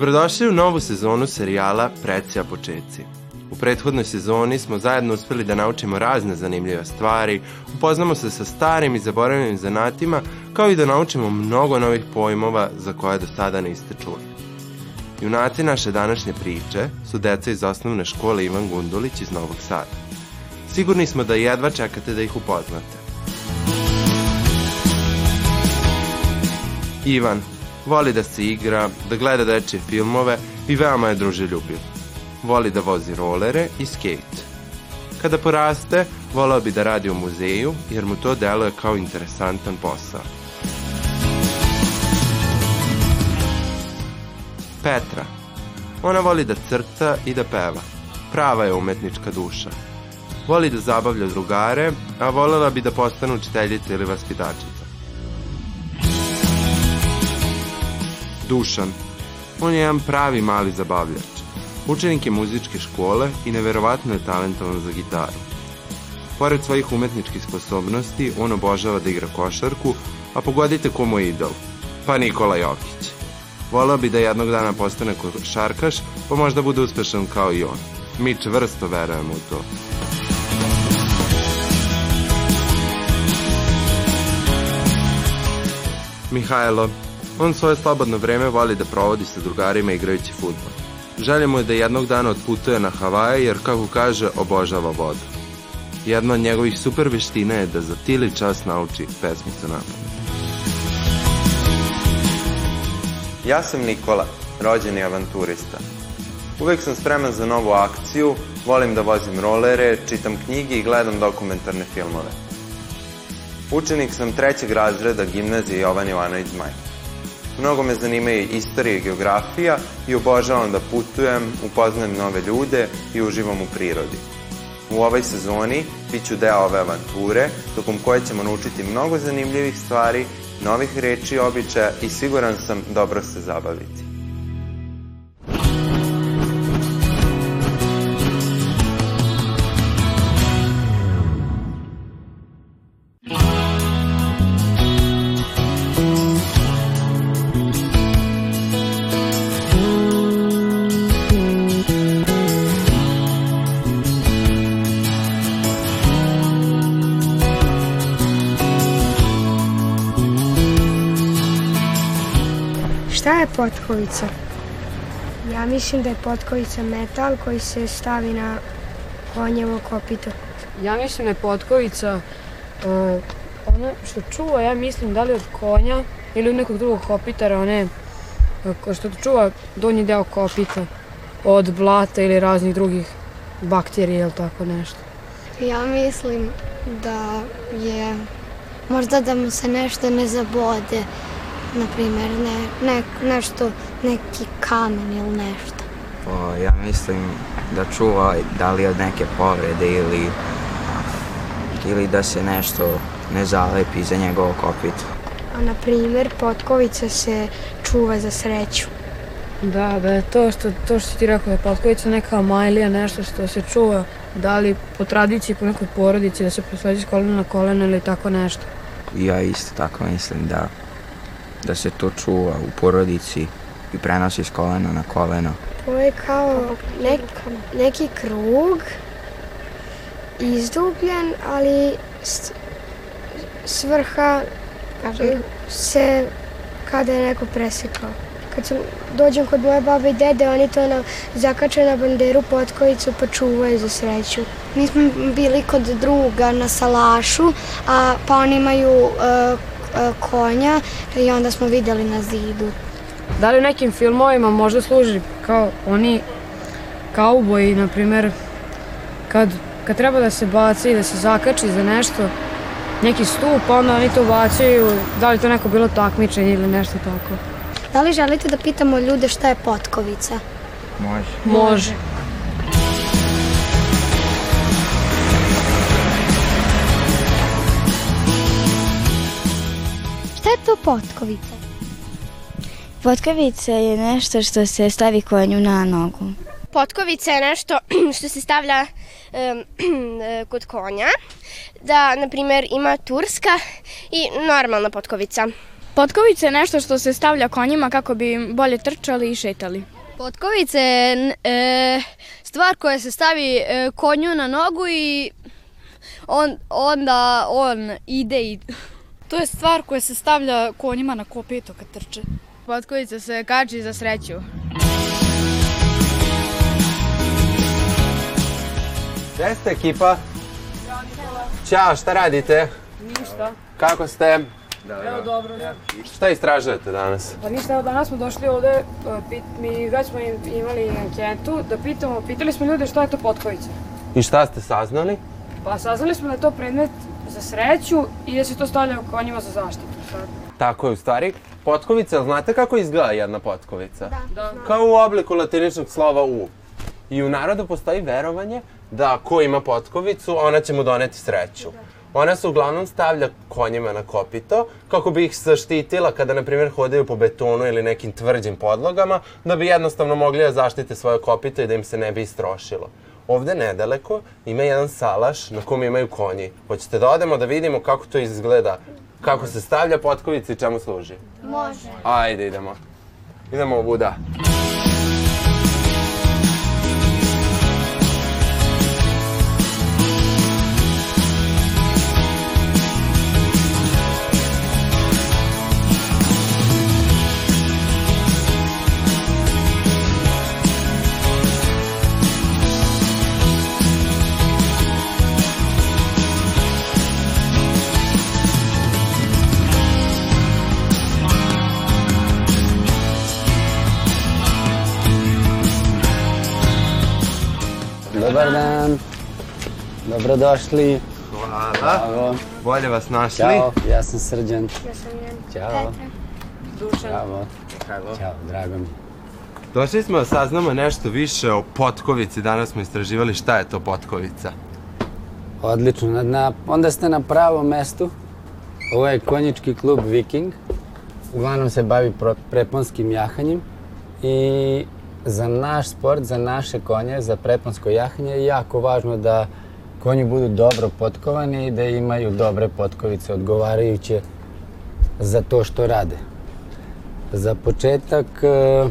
Dobrodošli u novu sezonu serijala Precija početci. U prethodnoj sezoni smo zajedno uspeli da naučimo razne zanimljive stvari, upoznamo se sa starim i zaboravljenim zanatima, kao i da naučimo mnogo novih pojmova za koje do sada niste čuli. Junaci naše današnje priče su deca iz osnovne škole Ivan Gundulić iz Novog Sada. Sigurni smo da jedva čekate da ih upoznate. Ivan voli da se igra, da gleda dečje filmove i veoma je druželjubiv. Voli da vozi rolere i skate. Kada poraste, volao bi da radi u muzeju jer mu to deluje kao interesantan posao. Petra. Ona voli da crta i da peva. Prava je umetnička duša. Voli da zabavlja drugare, a volela bi da postane učiteljica ili vaspitačica. Dušan. On je jedan pravi mali zabavljač. Učenik je muzičke škole i neverovatno je talentovan za gitaru. Pored svojih umetničkih sposobnosti, on obožava da igra košarku, a pogodite ko mu je idol. Pa Nikola Jokić. Volao bi da jednog dana postane košarkaš, pa možda bude uspešan kao i on. Mi čvrsto verujemo u to. Mihajlo. On svoje slobodno vreme voli da provodi sa drugarima igrajući futbol. Želja mu je da jednog dana otputuje na Havaje jer, kako kaže, obožava vodu. Jedna od njegovih super veština je da za tili čas nauči pesmicu napamet. Ja sam Nikola, rođeni avanturista. Uvek sam spreman za novu akciju, volim da vozim rolere, čitam knjige i gledam dokumentarne filmove. Učenik sam trećeg razreda gimnazije Jovan Jovanović Zmaj. Mnogo me zanimaju istorija i geografija i obožavam da putujem, upoznajem nove ljude i uživam u prirodi. U ovoj sezoni bit ću deo ove avanture, tokom koje ćemo naučiti mnogo zanimljivih stvari, novih reči i običaja i siguran sam dobro se zabaviti. Šta je potkovica? Ja mislim da je potkovica metal koji se stavi na konjevo kopito. Ja mislim da je potkovica uh, ono što čuva, ja mislim da li od konja ili od nekog drugog kopitara, one uh, što čuva donji deo kopita od blata ili raznih drugih bakterija ili tako nešto. Ja mislim da je možda da mu se nešto ne zabode, na primjer ne, ne, nešto, neki kamen ili nešto. O, ja mislim da čuva da li od neke povrede ili ili da se nešto ne zalepi za njegovo kopito. A na primjer potkovica se čuva za sreću. Da, da je to što, to što ti rekao da je potkovica neka majlija, nešto što se čuva, da li po tradiciji, po nekoj porodici, da se prosleđi s kolena na kolena ili tako nešto. Ja isto tako mislim da, da se to čuva u porodici i prenosi s kolena na koleno. To je kao nek, neki krug izdubljen, ali s- svrha se kada je neko presekao. Kad sam dođem kod moje babe i dede, oni to na, zakače na banderu potkovicu pa čuvaju za sreću. Mi smo bili kod druga na salašu, a pa oni imaju uh, konja i onda smo videli na zidu. Da li u nekim filmovima možda služi kao oni kauboji, na primjer, kad, kad treba da se baci i da se zakači za nešto, neki stup, onda oni to bacaju, da li to neko bilo takmičenje ili nešto tako. Da li želite da pitamo ljude šta je potkovica? Može. Može. Šta je to potkovica? Potkovica je nešto što se stavi konju na nogu. Potkovica je nešto što se stavlja em, kod konja, da, na primjer, ima turska i normalna potkovica. Potkovica je nešto što se stavlja konjima kako bi bolje trčali i šetali. Potkovica je e, stvar koja se stavi e, konju na nogu i on, onda on ide i... To je stvar koja se stavlja konjima na kopito kad trče. Potkovica se kači za sreću. Gde ste ekipa? Ćao, šta radite? Ništa. Kako ste? Evo dobro. Šta istražujete danas? Pa ništa, evo danas smo došli ovde, e, pit, mi već smo im- imali anketu da pitamo, pitali smo ljude šta je to potkovica. I šta ste saznali? Pa saznali smo da je to predmet za sreću i da se to stavlja u konjima za zaštitu. Sad. Tako je, u stvari, potkovica, jel znate kako izgleda jedna potkovica? Da. Da. Kao u obliku latiničnog slova U. I u narodu postoji verovanje da ko ima potkovicu, ona će mu doneti sreću. Ona se uglavnom stavlja konjima na kopito kako bi ih zaštitila kada, na primjer, hodaju po betonu ili nekim tvrđim podlogama, da bi jednostavno mogli da zaštite svoje kopito i da im se ne bi istrošilo. Ovde nedaleko ima jedan salaš na kom imaju konji. Hoćete da odemo da vidimo kako to izgleda, kako se stavlja potkovica i čemu služi? Može. Ajde, idemo. Idemo ovuda. Dobar dan. Dobrodošli. Hvala. Bravo. Bolje vas našli. Ćao, ja sam Srđan. Ja sam Jan. Ćao. Dušan. Bravo. Ćao, drago mi. Došli smo da saznamo nešto više o potkovici. Danas smo istraživali šta je to potkovica. Odlično, na, na, onda ste na pravom mestu. Ovo je konjički klub Viking. Uglavnom se bavi pro, preponskim jahanjem i za naš sport, za naše konje, za preponsko jahanje je jako važno da konji budu dobro potkovani i da imaju dobre potkovice odgovarajuće za to što rade. Za početak, e,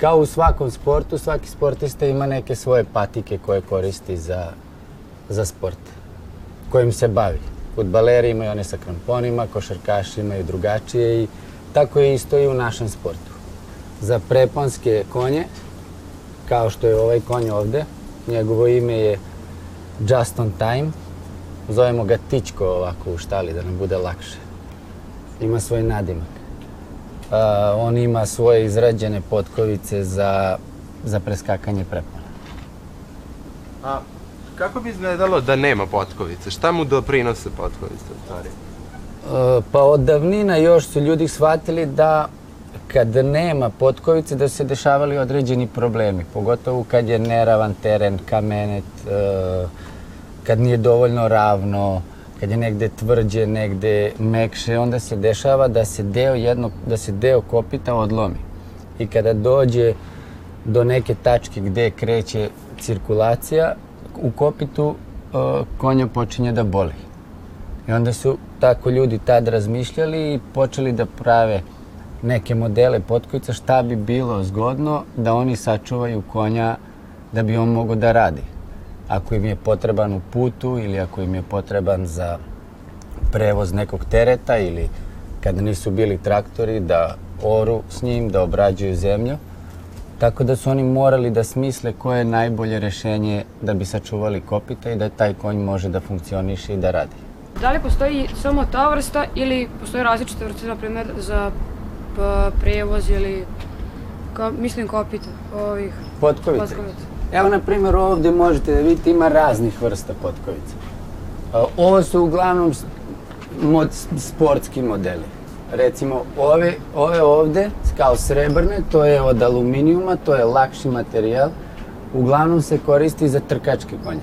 kao u svakom sportu, svaki sportista ima neke svoje patike koje koristi za, za sport kojim se bavi. Futbaleri imaju one sa kramponima, košarkaši imaju drugačije i tako je isto i u našem sportu. Za preponske konje, kao što je ovaj konj ovde, njegovo ime je Just on Time, zovemo ga Tičko ovako u štali da nam bude lakše. Ima svoj nadimak. Uh, on ima svoje izrađene potkovice za, za preskakanje prepona. A kako bi izgledalo da nema potkovice? Šta mu doprinose potkovice u stvari? E, Pa od davnina još su ljudi shvatili da kad nema potkovice da se dešavali određeni problemi, pogotovo kad je neravan teren, kamenet, e, kad nije dovoljno ravno, kad je negde tvrđe, negde mekše, onda se dešava da se deo jednog, da se deo kopita odlomi. I kada dođe do neke tačke gde kreće cirkulacija, u kopitu e, konja počinje da boli. I onda su tako ljudi tad razmišljali i počeli da prave neke modele potkovica šta bi bilo zgodno da oni sačuvaju konja da bi on mogao da radi. Ako im je potreban u putu ili ako im je potreban za prevoz nekog tereta ili kada nisu bili traktori da oru s njim, da obrađuju zemlju. Tako da su oni morali da smisle koje je najbolje rešenje da bi sačuvali kopita i da taj konj može da funkcioniše i da radi. Da li postoji samo ta vrsta ili postoje različite vrste, na primjer, za p- prevoz ili, ka, mislim, kopita ovih Potkovice. potkovica? Evo, na primjer, ovde možete da vidite ima raznih vrsta potkovica. Ovo su uglavnom mod, sportski modeli. Recimo, ove, ove ovde, kao srebrne, to je od aluminijuma, to je lakši materijal. Uglavnom se koristi za trkačke konje.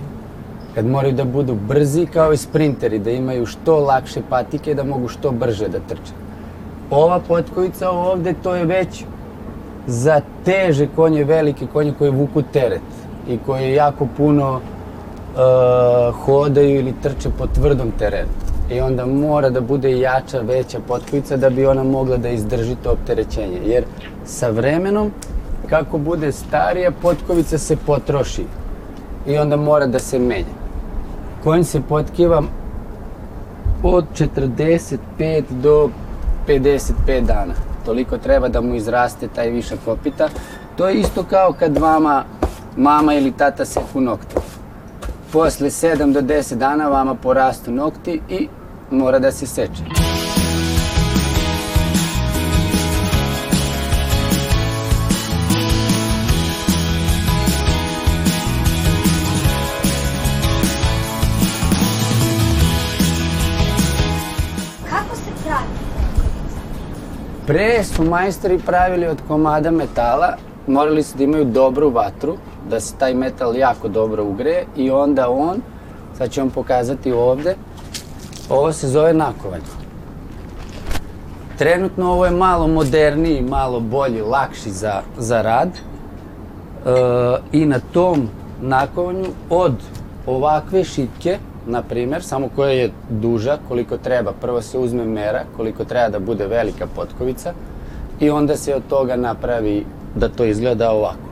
Kad moraju da budu brzi kao i sprinteri, da imaju što lakše patike, da mogu što brže da trče. Ova potkovica ovde, to je već za teže konje, velike konje koji vuku teret i koji jako puno uh, hodaju ili trče po tvrdom terenu. I onda mora da bude jača, veća potkovica da bi ona mogla da izdrži to opterećenje. Jer sa vremenom, kako bude starija, potkovica se potroši i onda mora da se menja. Konj se potkiva od 45 do 55 dana. Toliko treba da mu izraste taj višak kopita. To je isto kao kad vama mama ili tata seku nokte. Posle 7 do 10 dana vama porastu nokti i mora da se seče. Pre su majstori pravili od komada metala, morali su da imaju dobru vatru, da se taj metal jako dobro ugreje i onda on, sad ću vam pokazati ovde, ovo se zove nakovanj. Trenutno ovo je malo moderniji, malo bolji, lakši za, za rad. E, I na tom nakovanju od ovakve šipke, na primer, samo koja je duža, koliko treba, prvo se uzme mera, koliko treba da bude velika potkovica i onda se od toga napravi da to izgleda ovako.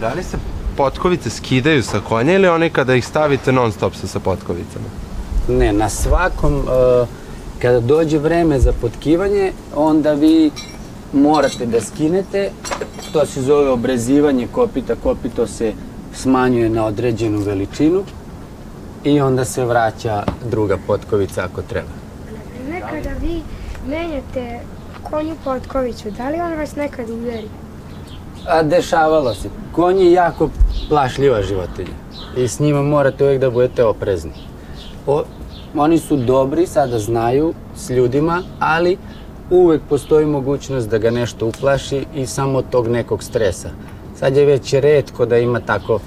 Da li se potkovice skidaju sa konja ili one kada ih stavite non stop su sa potkovicama? Ne, na svakom, e, kada dođe vreme za potkivanje, onda vi morate da skinete, to se zove obrezivanje kopita, kopito se smanjuje na određenu veličinu i onda se vraća druga potkovica ako treba. Nekada vi menjate konju potkoviću, da li on vas nekad udari? A dešavalo se. Konj je jako plašljiva životinja i s njima morate uvijek da budete oprezni. O, oni su dobri, sada znaju s ljudima, ali uvek postoji mogućnost da ga nešto uplaši i samo tog nekog stresa. Sad je već redko da ima tako,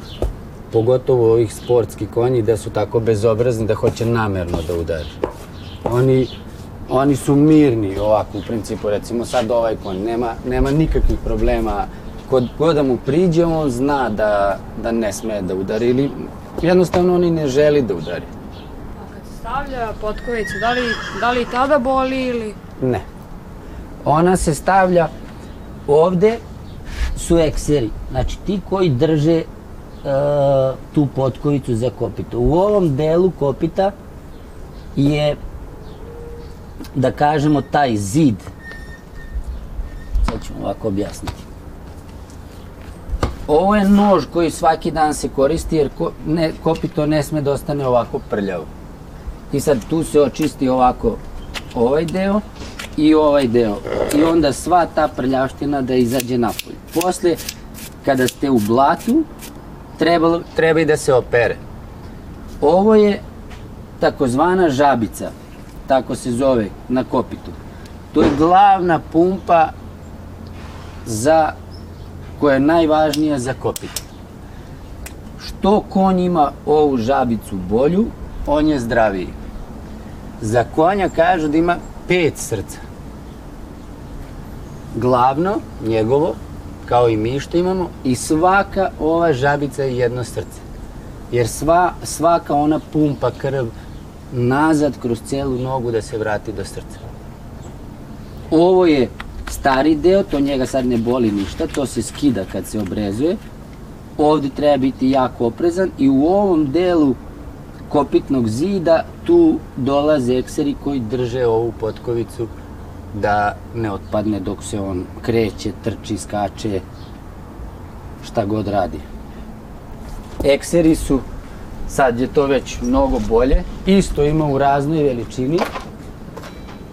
pogotovo ovih sportski konji, da su tako bezobrazni da hoće namerno da udari. Oni, oni su mirni ovako u principu, recimo sad ovaj konj, nema, nema nikakvih problema kod god da mu priđe, on zna da, da ne sme da udari ili jednostavno on i ne želi da udari. A kad se stavlja potkovica, da li, da li tada boli ili... Ne. Ona se stavlja ovde su ekseri, znači ti koji drže tu potkovicu za kopito. U ovom delu kopita je, da kažemo, taj zid. Sad ću ovako objasniti. Ovo je nož koji svaki dan se koristi jer ko, ne, kopito ne sme da ostane ovako prljavo. I sad tu se očisti ovako ovaj deo i ovaj deo. I onda sva ta prljavština da izađe napolje. Posle, kada ste u blatu, treba, treba i da se opere. Ovo je takozvana žabica, tako se zove na kopitu. To je glavna pumpa za koja je najvažnija za kopit. Što konj ima ovu žabicu bolju, on je zdraviji. Za konja kažu da ima pet srca. Glavno, njegovo, kao i mi što imamo, i svaka ova žabica je jedno srce. Jer sva, svaka ona pumpa krv nazad kroz celu nogu da se vrati do srca. Ovo je stari deo, to njega sad ne boli ništa, to se skida kad se obrezuje. Ovde treba biti jako oprezan i u ovom delu kopitnog zida tu dolaze ekseri koji drže ovu potkovicu da ne otpadne dok se on kreće, trči, skače, šta god radi. Ekseri su, sad je to već mnogo bolje, isto ima u raznoj veličini,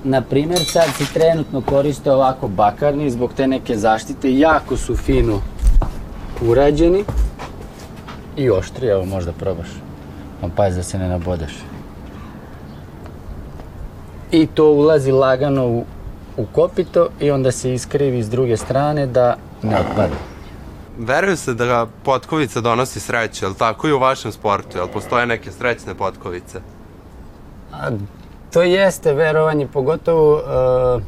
na primjer, sad se trenutno koriste ovako bakarni zbog te neke zaštite, jako su fino urađeni i oštri, evo možda probaš. On pazi da se ne nabodeš. I to ulazi lagano u, u kopito i onda se iskrivi s druge strane da ne otpada. Veruje se da potkovica donosi sreću, je li tako i u vašem sportu? Je li postoje neke srećne potkovice? A, to jeste verovanje, pogotovo uh,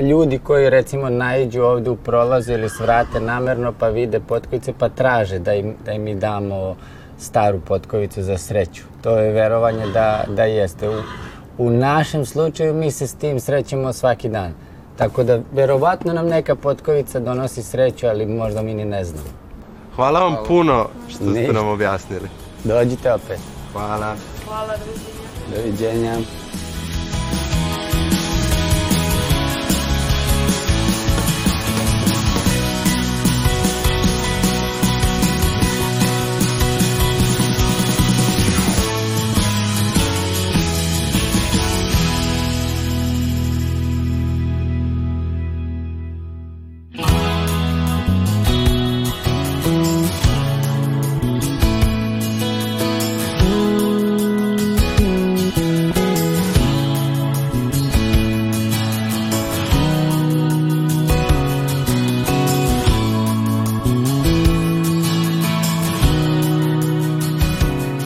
ljudi koji recimo naiđu ovde u prolazu ili svrate namerno pa vide potkovice pa traže da im, da im damo staru potkovicu za sreću. To je verovanje da, da jeste. U, U našem slučaju mi se s tim srećemo svaki dan. Tako da, verovatno nam neka potkovica donosi sreću, ali možda mi ni ne znamo. Hvala vam puno što ste Ništa. nam objasnili. Dođite opet. Hvala. Hvala, doviđenja. Doviđenja.